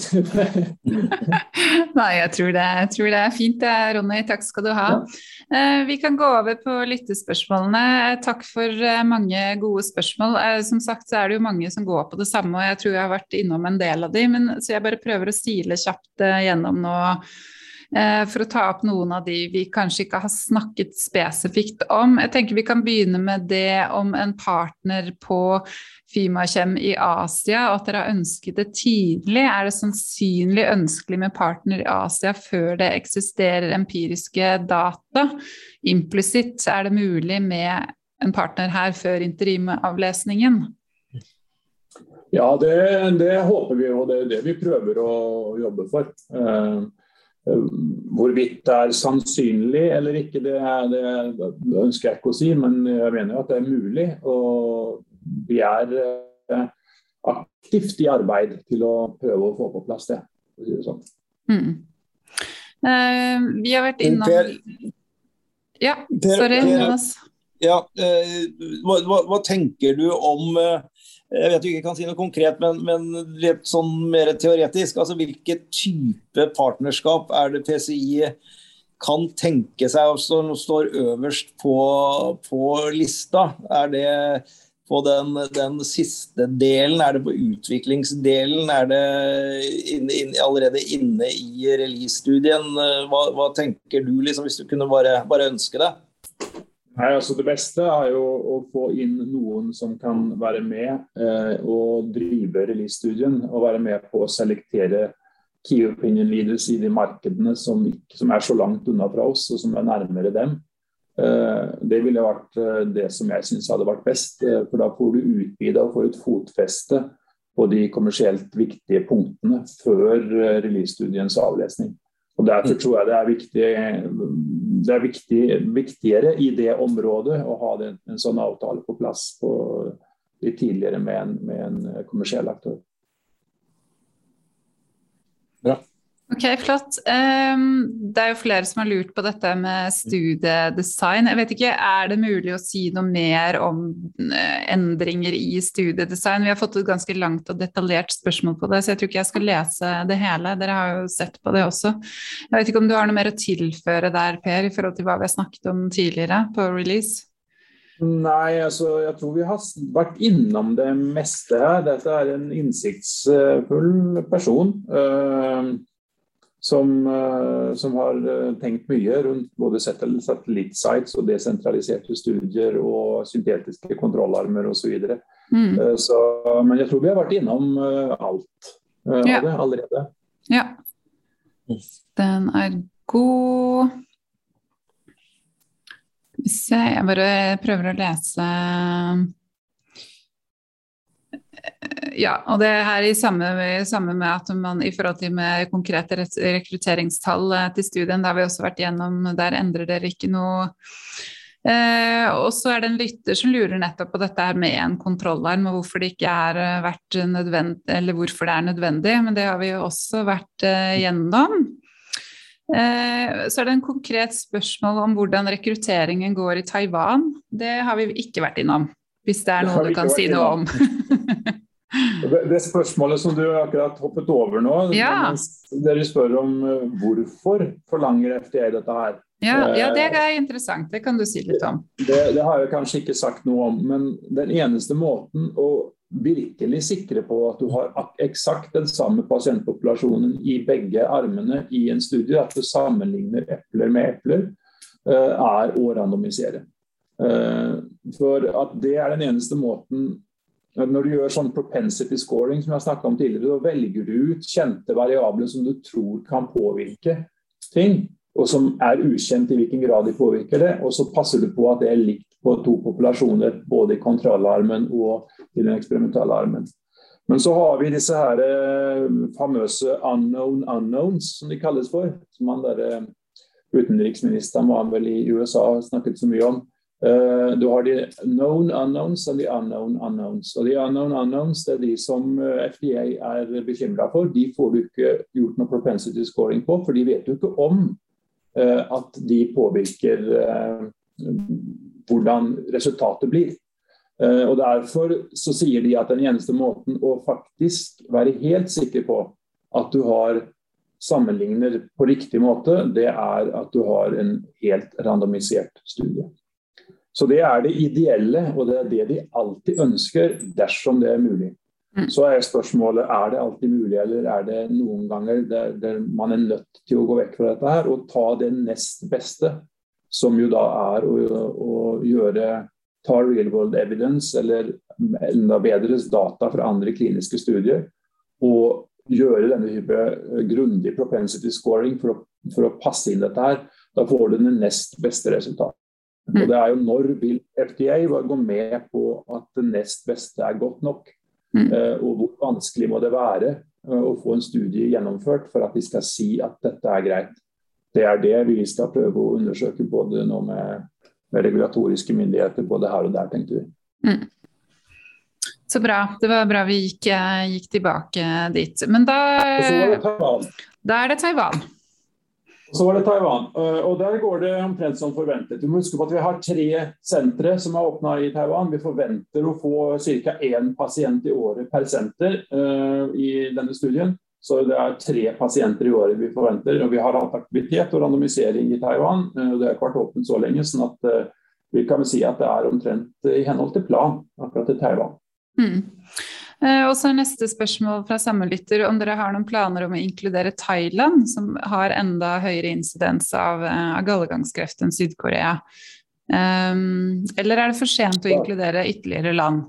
[laughs] Nei, jeg tror, det, jeg tror, det, er fint det, Ronny. Takk skal du ha. Ja. Eh, vi kan gå over på lyttespørsmålene. Takk for eh, mange gode spørsmål. Eh, som sagt så er det jo mange som går på det samme, og jeg tror jeg har vært innom en del av de, men, så jeg bare prøver å sile kjapt gjennom nå Eh, for å ta opp noen av de vi kanskje ikke har snakket spesifikt om. Jeg tenker Vi kan begynne med det om en partner på Fimakjem i Asia, og at dere har ønsket det tidlig. Er det sannsynlig ønskelig med partner i Asia før det eksisterer empiriske data? Implisitt, er det mulig med en partner her før interimavlesningen? Ja, det, det, håper vi, og det er det vi prøver å jobbe for. Eh, Eh, hvorvidt det er sannsynlig eller ikke, det, det, ønsker jeg ikke å si, men jeg mener at det er mulig. Og vi er eh, aktivt i arbeid til å prøve å få på plass det. det sånn. mm. uh, vi har vært innom per, Ja, sorry, Jonas. Ja, uh, hva, hva, hva, tenker du om uh, jeg vet du ikke kan si noe konkret, men, men litt sånn mer teoretisk. altså Hvilken type partnerskap er det PCI kan tenke seg som står øverst på, på lista? Er det på den, den, siste delen? Er det på utviklingsdelen? Er det inn, inn, allerede inne i release-studien? Hva, hva, tenker du, liksom, hvis du kunne bare, bare ønske det? Nei, altså Det beste er jo å få inn noen som kan være med eh, og drive release-studien. Og være med på å selektere key opinion leaders i de markedene som, ikke, som er så langt unna fra oss, og som er nærmere dem. Eh, det ville vært eh, det som jeg syns hadde vært best. Eh, for da får du utvida og får et fotfeste på de kommersielt viktige punktene før eh, release-studiens avlesning. Og Derfor mm. tror jeg det er, viktig, det er viktig, viktigere i det området å ha den, en sånn avtale på plass på, litt tidligere med en, med en kommersiell aktør. Bra. Ok, flott. Det er jo flere som har lurt på dette med studiedesign. Jeg vet ikke, Er det mulig å si noe mer om uh, endringer i studiedesign? Vi har fått et ganske langt og detaljert spørsmål på det, så jeg tror ikke jeg skal lese det hele. Dere har jo sett på det også. Jeg vet ikke om du har noe mer å tilføre der, Per, i forhold til hva vi har snakket om tidligere på release? Nei, altså jeg tror vi har vært innom det meste her. Dette er en innsiktsfull person. Uh, som, eh, som, har eh, tenkt mye rundt både satellittsites og desentraliserte studier og syntetiske kontrollarmer osv. Mm. Eh, så, men jeg tror vi har vært innom alt ja. av det allerede. Ja. Den er god. Hvis jeg bare prøver å lese ja, og det her i samme, samme, med at man i forhold til med konkrete rekrutteringstall eh, til studien, det har vi også vært gjennom, der endrer dere ikke noe. Eh, og så er det en lytter som lurer nettopp på dette her med en kontrollarm, og hvorfor det ikke er eh, vært nødvendig, eller hvorfor det er nødvendig. Men det har vi jo også vært eh, gjennom. Eh, så er det en konkret spørsmål om hvordan rekrutteringen går i Taiwan. Det har vi ikke vært innom, hvis det er noe du kan si noe om. [laughs] Det, det, spørsmålet som du akkurat hoppet over nå, ja. dere spør om uh, hvorfor forlanger FDA dette her. Ja, ja, det er interessant. Det kan du si litt om. Det, det, har jeg kanskje ikke sagt noe om, men den eneste måten å virkelig sikre på at du har eksakt den samme pasientpopulasjonen i begge armene i en studie, at du sammenligner epler med epler, uh, er å randomisere. For at det er den eneste måten når du gjør sånn propensity scoring, som jeg har om tidligere, da velger du ut kjente variabler som du tror kan påvirke ting, og som er ukjent i hvilken grad de påvirker det. Og så passer du på at det er likt på to populasjoner, både i kontrollarmen og i den eksperimentale armen. Men så har vi disse her eh, famøse unknown unknowns, som de kalles for. Som han der, eh, utenriksministeren var vel i USA snakket så mye om. Uh, du har de known unknowns og de unknown unknowns. Og de unknown unknowns det er de som FDA er bekymra for. De får du ikke gjort noe propensity scoring på, for de vet jo ikke om uh, at de påvirker uh, hvordan resultatet blir. og Derfor så sier de at den eneste måten å faktisk være helt sikker på at du har sammenligner på riktig måte, det er at du har en helt randomisert studie. Så det er det ideelle, og det er det de alltid ønsker dersom det er mulig. Mm. Så er spørsmålet er det alltid mulig, eller er det noen ganger der, der man er nødt til å gå vekk fra dette her og ta det nest beste, som jo da er å, å gjøre ta real world evidence, eller enda bedre data fra andre kliniske studier, og gjøre denne type grundig propensity scoring for å, for å passe inn dette her. Da får du det nest beste resultatet. Og det er jo når vil FDA gå med på at det nest beste er godt nok? Mm. Eh, og hvor vanskelig må det være eh, å få en studie gjennomført for at de skal si at dette er greit? Det er det vi skal prøve å undersøke både nå med, med regulatoriske myndigheter både her og der, tenkte vi. Mm. Så bra. Det var bra vi gikk, eh, gikk tilbake dit. Men da, da er det Taiwan. Så var det Taiwan. Eh, og Der går det omtrent som forventet. Du må huske på at Vi har tre sentre som er åpna i Taiwan. Vi forventer å få ca. én pasient i året per senter uh, i denne studien. Så det er tre pasienter i året vi forventer. og Vi har hatt aktivitet og randomisering i Taiwan. Uh, det har ikke vært åpent så lenge. sånn at vi kan si at det er omtrent i henhold til plan akkurat i Taiwan. Mm. Eh, og så er neste spørsmål fra samme lytter om dere har noen planer om å inkludere Thailand, som har enda høyere insidens av, eh, av gallegangskreft enn Syd-Korea. Um, eller er det for sent å inkludere ytterligere land?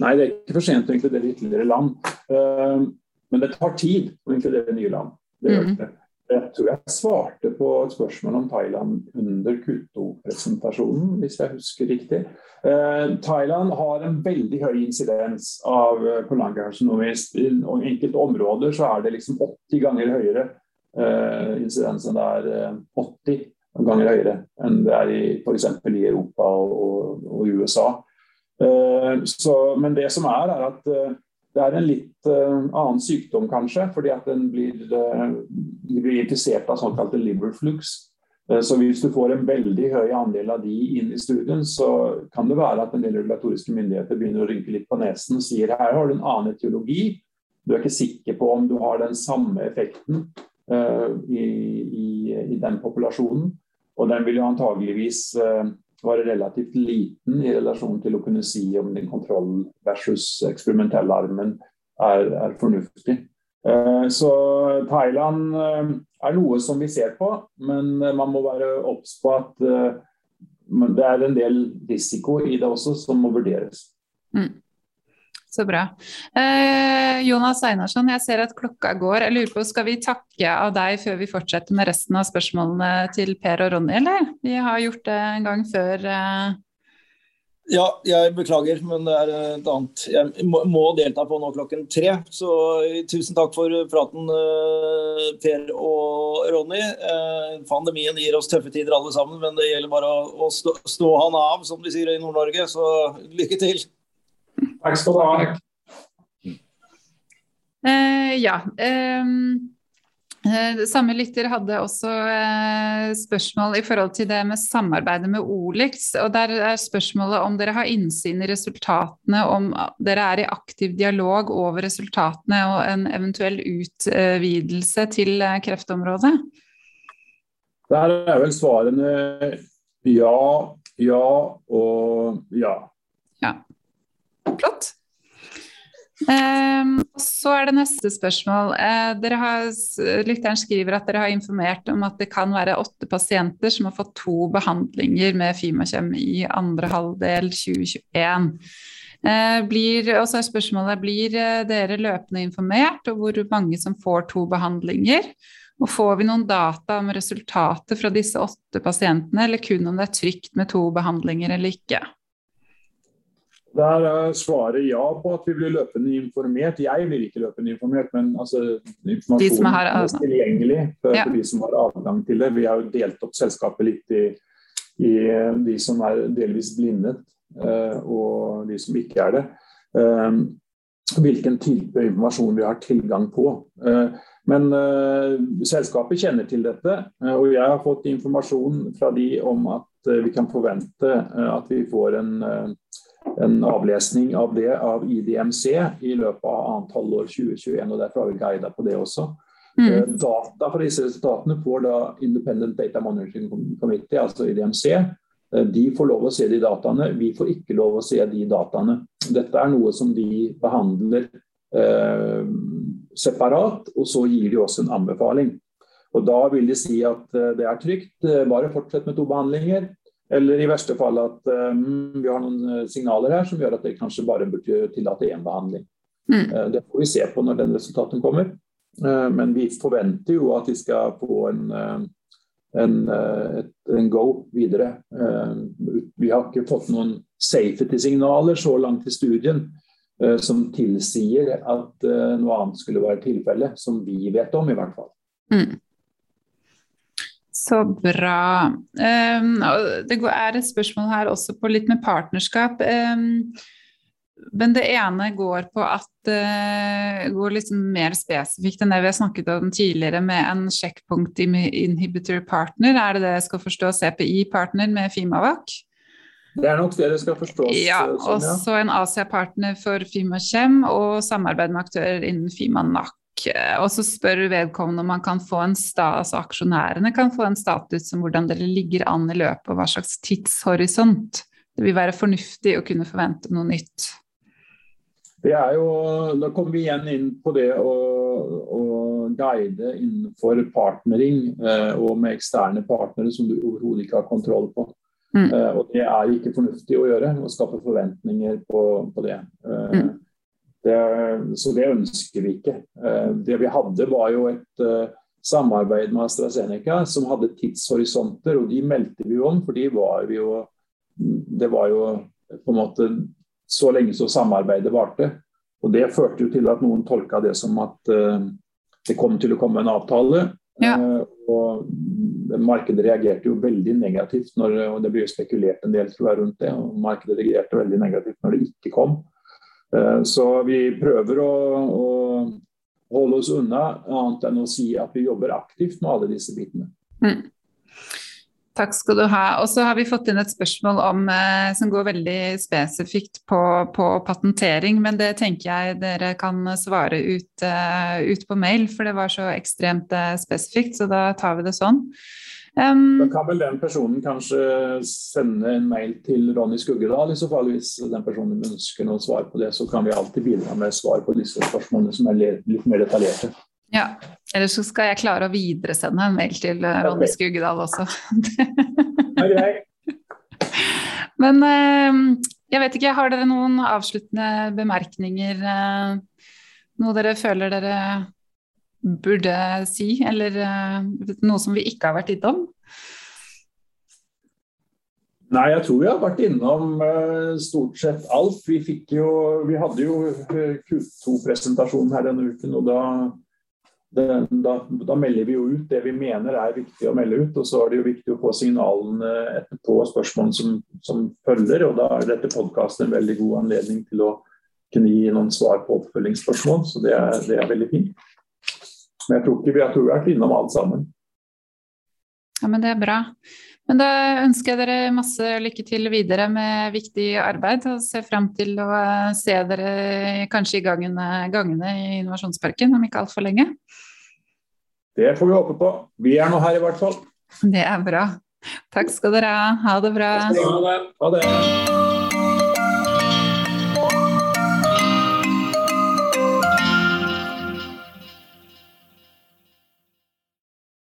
Nei, det er ikke for sent å inkludere ytterligere land. Um, men det tar tid å inkludere nye land. Det gjør det. mm. Jeg tror jeg svarte på et spørsmål om Thailand under Kuto-presentasjonen, hvis jeg husker riktig. Eh, Thailand har en veldig høy insidens av kolangarsenomi. I enkelte områder så er det liksom 80 ganger høyere eh, insidens enn det er eh, 80 ganger høyere enn det er i f.eks. i Europa og, og, og USA. Eh, så, men det som er, er at eh, det er en litt uh, annen sykdom, kanskje, fordi at den blir, uh, blir infisert av såkalte liver flux. Uh, så hvis du får en veldig høy andel av de inn i studien, så kan det være at en del regulatoriske myndigheter begynner å rynke litt på nesen og sier her har du en annen etiologi. Du er ikke sikker på om du har den samme effekten i, i, i, den populasjonen. Og den vil jo antageligvis være relativt liten i relasjon til å kunne si om den kontroll versus eksperimentellarmen er, er fornuftig. Eh, så Thailand eh, er noe som vi ser på, men man må være obs på at eh, det er en del risiko i det også som må vurderes. Mm. Så bra. Eh, Jonas Einarsson, jeg ser at klokka går. Jeg lurer på, Skal vi takke av deg før vi fortsetter med resten av spørsmålene til Per og Ronny, eller? Vi har gjort det en gang før. Eh. Ja, jeg beklager, men det er et annet. Jeg må delta på nå klokken tre. Så tusen takk for praten, eh, Per og Ronny. Eh, pandemien gir oss tøffe tider alle sammen, men det gjelder bare å stå, stå han av, som de sier i Nord-Norge. Så lykke til. Takk skal du ha. Uh, ja. Um, samme lytter hadde også uh, spørsmål i forhold til det med samarbeidet med Olix. og Der er spørsmålet om dere har innsyn i resultatene, om dere er i aktiv dialog over resultatene og en eventuell utvidelse til kreftområdet? Der er vel svarene ja, ja og ja. Ja. Flott. Um, så er det neste spørsmål. Uh, har, lytteren skriver at dere har informert om at det kan være åtte pasienter som har fått to behandlinger med Fimakjem i andre halvdel 2021. Uh, blir, og så er spørsmålet blir uh, dere løpende informert om hvor mange som får to behandlinger? Og får vi noen data om resultatet fra disse åtte pasientene, eller kun om det er trygt med to behandlinger eller ikke? Der er svaret ja på at vi blir løpende informert. Jeg blir ikke løpende informert, men altså, informasjonen altså. er tilgjengelig for, ja. for, de som har adgang til det. Vi har jo delt opp selskapet litt i, i de som er delvis blindet uh, og de som ikke er det. Uh, hvilken type informasjon vi har tilgang på. Uh, men selskapet kjenner til dette, og jeg har fått informasjon fra de om at vi kan forvente at vi får en en avlesning av det av IDMC i løpet av annet halvår 2021. og Derfor har vi guida på det også. Mm. Eh, data fra disse resultatene får da Independent Data Monitoring Committee, altså IDMC. Eh, de får lov å se de dataene, vi får ikke lov å se de dataene. Dette er noe som de behandler eh, separat, og så gir de oss en anbefaling. Og Da vil de si at eh, det er trygt, bare fortsett med to behandlinger. Eller i verste fall at um, vi har noen eh, signaler her som gjør at dere kanskje bare burde tillate én behandling. Mm. Uh, det får vi se på når den resultaten kommer. Uh, men vi forventer jo at vi skal få en, uh, en, et, en go videre. vi har ikke fått noen safety-signaler så langt i studien som tilsier at noe annet skulle være tilfellet, som vi vet om i hvert fall. Mm. Så bra. Um, det er et spørsmål her også på litt med partnerskap. Um, men det ene går på at uh, går litt mer spesifikt enn det vi har snakket om tidligere med en sjekkpunkt inhibitor partner. Er det det jeg skal forstå CPI-partner med Fimavac? Det er nok det det skal forstås. Ja, også en Asia-partner for Fimakjem og samarbeid med aktører innen Fimanak. Eh, og så spør vedkommende om man kan få en sta, altså aksjonærene kan få en status om hvordan dere ligger an i løpet, og hva slags tidshorisont det vil være fornuftig å kunne forvente noe nytt. Det er jo, Da kommer vi igjen inn på det å, å guide innenfor partnering eh, og med eksterne partnere som du overhodet ikke har kontroll på. Mm. Eh, og Det er ikke fornuftig å gjøre, å skape forventninger på, på det. Eh, mm. Det, så det ønsker vi ikke. Eh, det vi hadde, var jo et uh, samarbeid med AstraZeneca som hadde tidshorisonter, og de meldte vi om, for de var vi jo Det var jo på en måte så lenge så samarbeidet varte. Og det førte jo til at noen tolka det som at uh, det kom til å komme en avtale. Ja. Og markedet reagerte jo veldig negativt når, og det ble jo spekulert en del tror jeg, rundt det. og Markedet reagerte veldig negativt når det ikke kom. Eh, så vi prøver å, å, holde oss unna, annet enn å si at vi jobber aktivt med alle disse bitene. Mm. Takk skal du ha. Og så har vi fått inn et spørsmål om, eh, som går veldig spesifikt på, på, patentering, men det tenker jeg dere kan svare ut, uh, ut, på mail, for det var så ekstremt uh, spesifikt, så da tar vi det sånn. Um, da kan vel den personen kanskje sende en mail til Ronny Skuggedal i så fall, hvis den personen ønsker noe svar på det. Så kan vi alltid bidra med svar på disse spørsmålene som er litt mer detaljerte. Ja, eller så skal jeg klare å videresende en mail til eh, Ronny okay. Skuggedal også. [laughs] Men ehm, jeg vet ikke, har dere noen avsluttende bemerkninger? Eh, noe dere føler dere burde si, eller noe som vi ikke har vært innom? Nei, jeg tror vi har vært innom stort sett alt. Vi, jo, vi hadde jo eh, Q2-presentasjonen her denne uken, og da, da, da, melder vi jo ut det vi mener er viktig å melde ut. Og så er det jo viktig å få signalene etterpå, spørsmålene som, som følger. Og da er dette podkasten en veldig god anledning til å kunne gi noen svar på oppfølgingsspørsmål, så det er, det er veldig fint. Men jeg tror ikke vi har vært innom alt sammen. Ja, men Det er bra. Men da ønsker jeg dere masse lykke til videre med viktig arbeid. Og ser frem til å se dere kanskje i gangene, gangene i Innovasjonsparken om ikke altfor lenge. Det får vi håpe på. Vi er nå her i hvert fall. Det er bra. Takk skal dere ha. Ha det bra. Ha det. Ha det.